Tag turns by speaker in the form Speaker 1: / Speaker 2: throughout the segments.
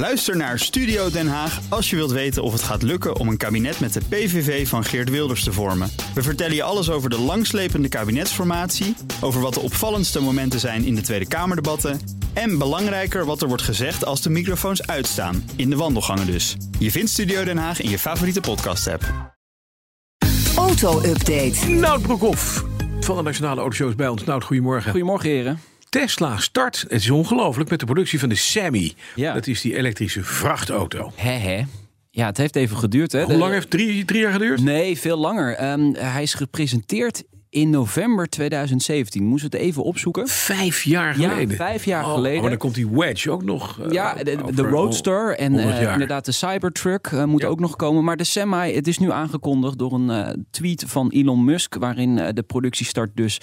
Speaker 1: Luister naar Studio Den Haag als je wilt weten of het gaat lukken om een kabinet met de PVV van Geert Wilders te vormen. We vertellen je alles over de langslepende kabinetsformatie, over wat de opvallendste momenten zijn in de Tweede Kamerdebatten en belangrijker wat er wordt gezegd als de microfoons uitstaan, in de wandelgangen dus. Je vindt Studio Den Haag in je favoriete podcast-app.
Speaker 2: Auto-update.
Speaker 3: Nout Broekhoff van de Nationale Autoshows bij ons. Nout, goedemorgen.
Speaker 4: Goedemorgen, heren.
Speaker 3: Tesla start, het is ongelooflijk, met de productie van de Sammy.
Speaker 4: Ja.
Speaker 3: Dat is die elektrische vrachtauto.
Speaker 4: Hè, hè. Ja, het heeft even geduurd. Hè.
Speaker 3: Hoe lang heeft het? Drie, drie jaar geduurd?
Speaker 4: Nee, veel langer. Ehm, hij is gepresenteerd in november 2017. Moest het even opzoeken.
Speaker 3: Vijf jaar
Speaker 4: Ja,
Speaker 3: geleden.
Speaker 4: vijf jaar
Speaker 3: Oh,
Speaker 4: geleden.
Speaker 3: Maar dan komt die Wedge ook nog. eh,
Speaker 4: Ja, de, Roadster en
Speaker 3: 100
Speaker 4: eh, inderdaad de Cybertruck eh, moet
Speaker 3: Ja.
Speaker 4: ook nog komen. Maar de Semi, het is nu aangekondigd door een tweet van Elon Musk... waarin de productiestart dus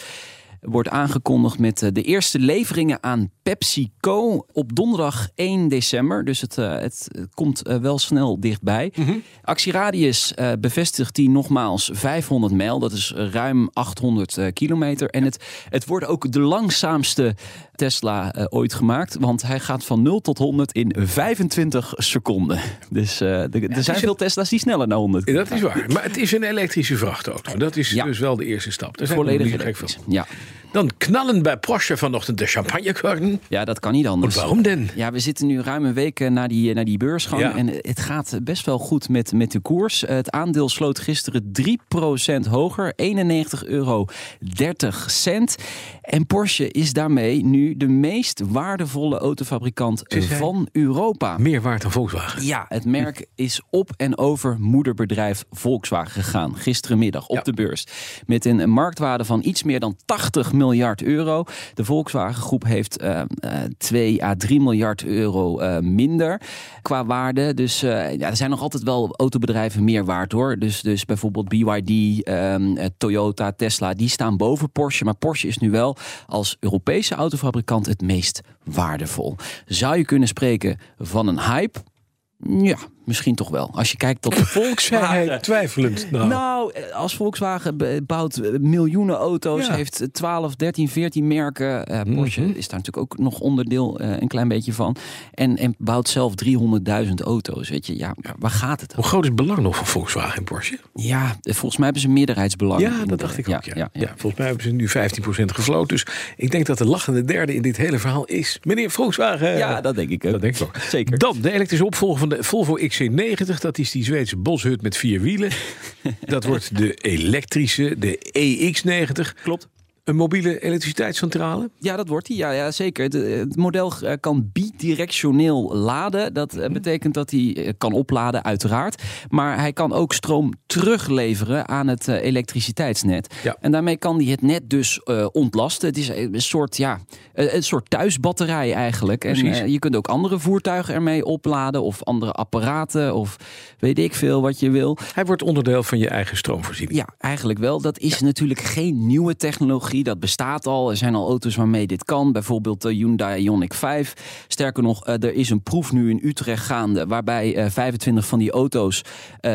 Speaker 4: wordt aangekondigd met eh, de eerste leveringen aan PepsiCo op donderdag 1 december. Dus het, eh, het komt eh, wel snel dichtbij.
Speaker 3: Mhm.
Speaker 4: Actieradius eh, bevestigt die nogmaals 500 mijl. Dat is ruim 800 eh, kilometer. En het, het wordt ook de langzaamste Tesla ooit gemaakt. Want hij gaat van 0 tot 100 in 25 seconden. Dus er zijn
Speaker 3: is
Speaker 4: veel Tesla's die sneller naar 100
Speaker 3: Ja, Dat is waar. Maar het is een elektrische vrachtauto. Dat is
Speaker 4: Ja.
Speaker 3: dus wel de eerste stap. Daar zijn we
Speaker 4: Volledig elektrisch. Ja.
Speaker 3: Dan knallen bij Porsche vanochtend de champagnekorken.
Speaker 4: ja, dat kan niet anders.
Speaker 3: Waarom denn?
Speaker 4: Ja, we zitten nu ruim een week eh, naar die, naar die beursgang.
Speaker 3: Ja.
Speaker 4: En het gaat best wel goed met, met de koers. Eh, Het aandeel sloot gisteren 3% hoger. 91,30 euro. En Porsche is daarmee nu de meest waardevolle autofabrikant van Europa.
Speaker 3: Meer waard dan Volkswagen.
Speaker 4: Ja, het merk is op en over moederbedrijf Volkswagen gegaan. Gisterenmiddag op
Speaker 3: Ja.
Speaker 4: de beurs. Met een marktwaarde van iets meer dan 80 miljard euro. De Volkswagen groep heeft eh, eh, 2 à 3 miljard euro eh, minder qua waarde. Dus eh, ja, er zijn nog altijd wel autobedrijven meer waard hoor. Dus, dus bijvoorbeeld BYD, ehm, eh, Toyota, Tesla, die staan boven Porsche. Maar Porsche is nu wel als Europese autofabrikant het meest waardevol. Zou je kunnen spreken van een hype? Ja, misschien toch wel. Als je kijkt tot Volkswagen.
Speaker 3: hij twijfelend. Nou,
Speaker 4: Nou, eh, als Volkswagen bouwt eh, miljoenen auto's,
Speaker 3: Ja.
Speaker 4: heeft 12, 13, 14 merken. Eh, Porsche is daar natuurlijk ook nog onderdeel eh, een klein beetje van. En, en bouwt zelf 300.000 auto's. Weet je, ja, waar gaat het
Speaker 3: hoe groot is het belang nog van Volkswagen en Porsche?
Speaker 4: Ja, eh, volgens mij hebben ze een meerderheidsbelang.
Speaker 3: Ja, dat
Speaker 4: de-
Speaker 3: dacht ik ook. Ja,
Speaker 4: ja, ja.
Speaker 3: volgens mij hebben ze nu 15% gefloten. Dus ik denk dat de lachende derde in dit hele verhaal is meneer Volkswagen.
Speaker 4: Ja, dat denk ik ook.
Speaker 3: Dat denk ik ook.
Speaker 4: Zeker.
Speaker 3: Dan de elektrische opvolger van de Volvo XC90. Dat is die Zweedse boshut met vier wielen. dat wordt de elektrische, de EX90.
Speaker 4: Klopt.
Speaker 3: Een mobiele elektriciteitscentrale.
Speaker 4: Ja, dat wordt hij. Ja, ja, zeker. Het, het model eh, kan bidirectioneel laden. Dat eh, betekent dat hij eh, kan opladen, uiteraard. Maar hij kan ook stroom terugleveren aan het eh, elektriciteitsnet.
Speaker 3: Ja.
Speaker 4: En daarmee kan hij het net dus eh, ontlasten. Het is een soort, ja, eh, een soort thuisbatterij eigenlijk. En je kunt ook andere voertuigen ermee opladen. Of andere apparaten. Of weet ik veel wat je wil.
Speaker 3: Hij wordt onderdeel van je eigen stroomvoorziening.
Speaker 4: Ja, eigenlijk wel. Dat is natuurlijk geen nieuwe technologie. Dat bestaat al. Er zijn al auto's waarmee dit kan. Bijvoorbeeld de Hyundai Ioniq 5. Sterker nog, er is een proef nu in Utrecht gaande... waarbij eh, 25 van die auto's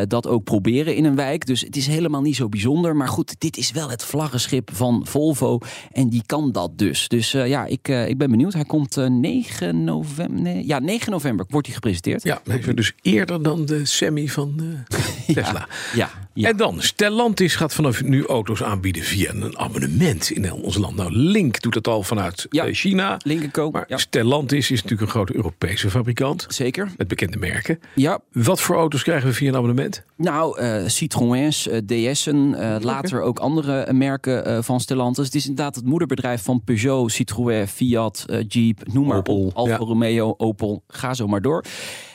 Speaker 4: dat ook proberen in een wijk. Dus het is helemaal niet zo bijzonder. Maar goed, dit is wel het vlaggenschip van Volvo. En die kan dat dus. Dus eh, ja, ik, eh, ik ben benieuwd. Hij komt eh, 9 november... Nee, ja, 9 november wordt hij gepresenteerd.
Speaker 3: Ja, dus eerder dan de Semi van eh, Tesla.
Speaker 4: Ja, ja.
Speaker 3: En dan, Stellantis gaat vanaf nu auto's aanbieden via een abonnement in ons land. Nou, Link doet het al vanuit
Speaker 4: Ja.
Speaker 3: eh, China.
Speaker 4: Link Co.
Speaker 3: Maar
Speaker 4: Ja.
Speaker 3: Stellantis is natuurlijk een grote Europese fabrikant.
Speaker 4: Zeker.
Speaker 3: Met bekende merken.
Speaker 4: Ja,
Speaker 3: Wat voor auto's krijgen we via een abonnement?
Speaker 4: Nou, eh Citroëns, eh, DS'en, later ook andere merken van Stellantis. Het is inderdaad het moederbedrijf van Peugeot, Citroën, Fiat, Jeep, noem maar op. Alfa. Romeo, Opel, ga zo maar door.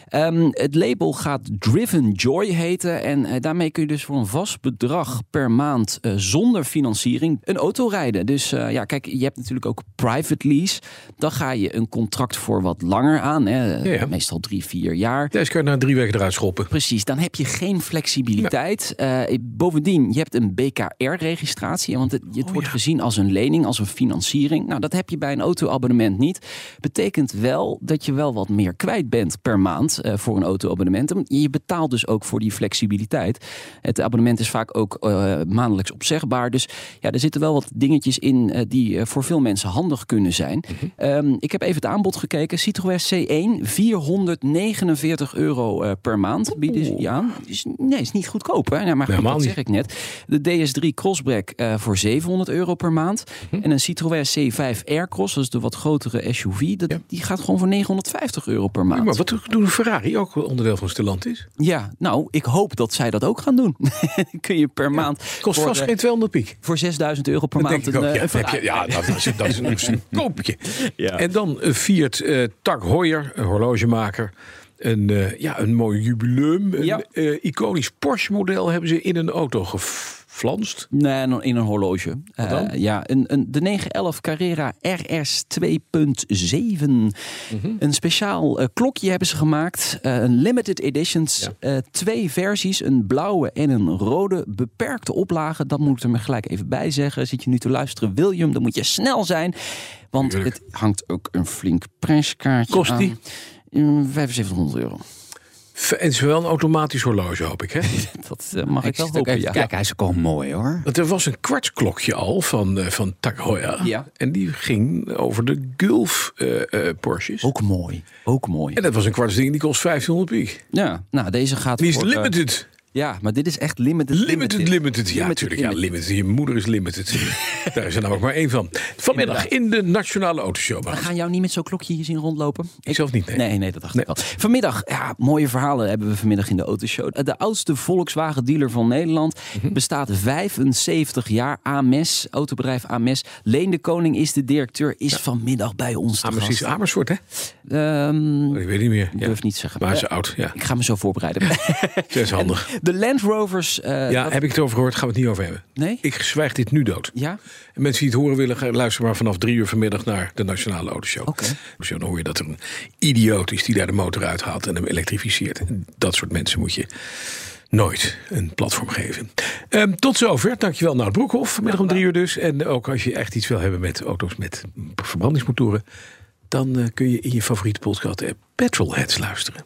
Speaker 4: Ehm, het label gaat Driven Joy heten. En eh, daarmee kun je dus voor een vast bedrag per maand eh, zonder financiering een auto rijden. Dus eh, ja, kijk, je hebt natuurlijk ook private lease. Dan ga je een contract voor wat langer aan. Hè,
Speaker 3: Ja, ja.
Speaker 4: Meestal drie, vier jaar.
Speaker 3: Deze kan je na drie weken eruit schoppen.
Speaker 4: Precies, dan heb je geen flexibiliteit. Bovendien, je hebt een BKR-registratie. Want het, het
Speaker 3: Oh,
Speaker 4: wordt gezien als een lening, als een financiering. Nou, dat heb je bij een auto-abonnement niet. Betekent wel dat je wel wat meer kwijt bent per maand. Eh, voor een auto-abonnement. En Je betaalt dus ook voor die flexibiliteit. Het abonnement is vaak ook eh, maandelijks opzegbaar. Dus ja, er zitten wel wat dingetjes in eh, die voor veel mensen handig kunnen zijn. Ehm, ik heb even het aanbod gekeken. Citroën C1, 449 euro per maand bieden ze die aan. Is, nee, is niet goedkoop. Hè? Ja, maar goed, dat zeg ik net. De DS3 Crossback voor 700 euro per maand. En een Citroën C5 Aircross, dat is de wat grotere SUV, dat,
Speaker 3: Ja.
Speaker 4: die gaat gewoon voor 950 euro per maand.
Speaker 3: Maar wat doet een Ferrari ook onderdeel van Stellantis?
Speaker 4: Ja, nou, ik hoop dat zij dat ook gaan doen. Kun je per maand
Speaker 3: Kost
Speaker 4: voor,
Speaker 3: vast
Speaker 4: eh,
Speaker 3: geen 200 piek.
Speaker 4: voor 6000 euro per
Speaker 3: Dat
Speaker 4: maand
Speaker 3: denk ik ook.
Speaker 4: een,
Speaker 3: Ja,
Speaker 4: eh,
Speaker 3: heb je- ja dat, is, dat is een, een koopje.
Speaker 4: Ja.
Speaker 3: En dan viert eh Tak Heuer, een horlogemaker, een, ja, een mooi jubileum. Een
Speaker 4: Ja.
Speaker 3: iconisch Porsche-model hebben ze in een auto geflanst.
Speaker 4: Nee, in een- in een horloge. Eh, ja, een, een, de 911 Carrera RS 2.7.
Speaker 3: Mhm.
Speaker 4: Een speciaal eh, klokje hebben ze gemaakt. Eh, een limited editions.
Speaker 3: Ja.
Speaker 4: Twee versies, een blauwe en een rode. Beperkte oplage, dat moet ik er maar gelijk even bij zeggen. Zit je nu te luisteren, William, dan moet je snel zijn. Want
Speaker 3: Tuurlijk.
Speaker 4: het hangt ook een flink prijskaartje
Speaker 3: Kost
Speaker 4: aan.
Speaker 3: die?
Speaker 4: Mm, 7500 euro.
Speaker 3: En het is wel een automatisch horloge, hoop ik. Hè?
Speaker 4: Dat eh, mag ik,
Speaker 1: Ik
Speaker 4: wel hopen,
Speaker 1: even
Speaker 4: ja.
Speaker 1: te kijken, hij is ook al mooi hoor.
Speaker 3: Want er was een kwartsklokje al van, eh, van.
Speaker 4: Ja.
Speaker 3: En die ging over de Gulf eh, eh, Porsches.
Speaker 4: Ook mooi, ook mooi.
Speaker 3: En dat was een kwartsding die kost 1500 piek.
Speaker 4: Ja, nou deze gaat
Speaker 3: Die is
Speaker 4: voor,
Speaker 3: limited.
Speaker 4: Ja, maar dit is echt limited.
Speaker 3: Limited, limited. Ja,
Speaker 4: Limited,
Speaker 3: natuurlijk. Ja,
Speaker 4: limited.
Speaker 3: Je moeder is limited. Daar is er namelijk maar één van. Vanmiddag in de Nationale Autoshow.
Speaker 4: We gaan jou niet met zo'n klokje hier zien rondlopen.
Speaker 3: Ik zelf niet, nee.
Speaker 4: Nee, nee, dat dacht
Speaker 3: Nee.
Speaker 4: ik al. Vanmiddag, ja, mooie verhalen hebben we vanmiddag in de autoshow. De oudste Volkswagen dealer van Nederland
Speaker 3: Mhm.
Speaker 4: bestaat 75 jaar. AMS, autobedrijf AMS. Leen de Koning is de directeur, is vanmiddag bij ons te
Speaker 3: precies.
Speaker 4: gast.
Speaker 3: Amersfoort, hè?
Speaker 4: Ehm,
Speaker 3: Ik weet niet meer.
Speaker 4: ik
Speaker 3: Ja.
Speaker 4: durf niet te zeggen.
Speaker 3: Maar ze oud, ja.
Speaker 4: ik ga me zo voorbereiden.
Speaker 3: Ze is handig.
Speaker 4: de Land Rovers. eh,
Speaker 3: Ja,
Speaker 4: dat-
Speaker 3: heb ik het over gehoord? Gaan we het niet over hebben.
Speaker 4: nee?
Speaker 3: Ik zwijg dit nu dood.
Speaker 4: Ja?
Speaker 3: En mensen die het horen willen, luister maar vanaf drie uur vanmiddag naar de Nationale Autoshow.
Speaker 4: Oké.
Speaker 3: Dus dan hoor je dat er een idioot is die daar de motor uithaalt en hem elektrificeert. Dat soort mensen moet je nooit een platform geven. Ehm, tot zover. Dankjewel naar Broekhof. Vanmiddag om drie uur dus. En ook als je echt iets wil hebben met auto's met verbrandingsmotoren... dan eh, kun je in je favoriete podcast app Petrolheads luisteren.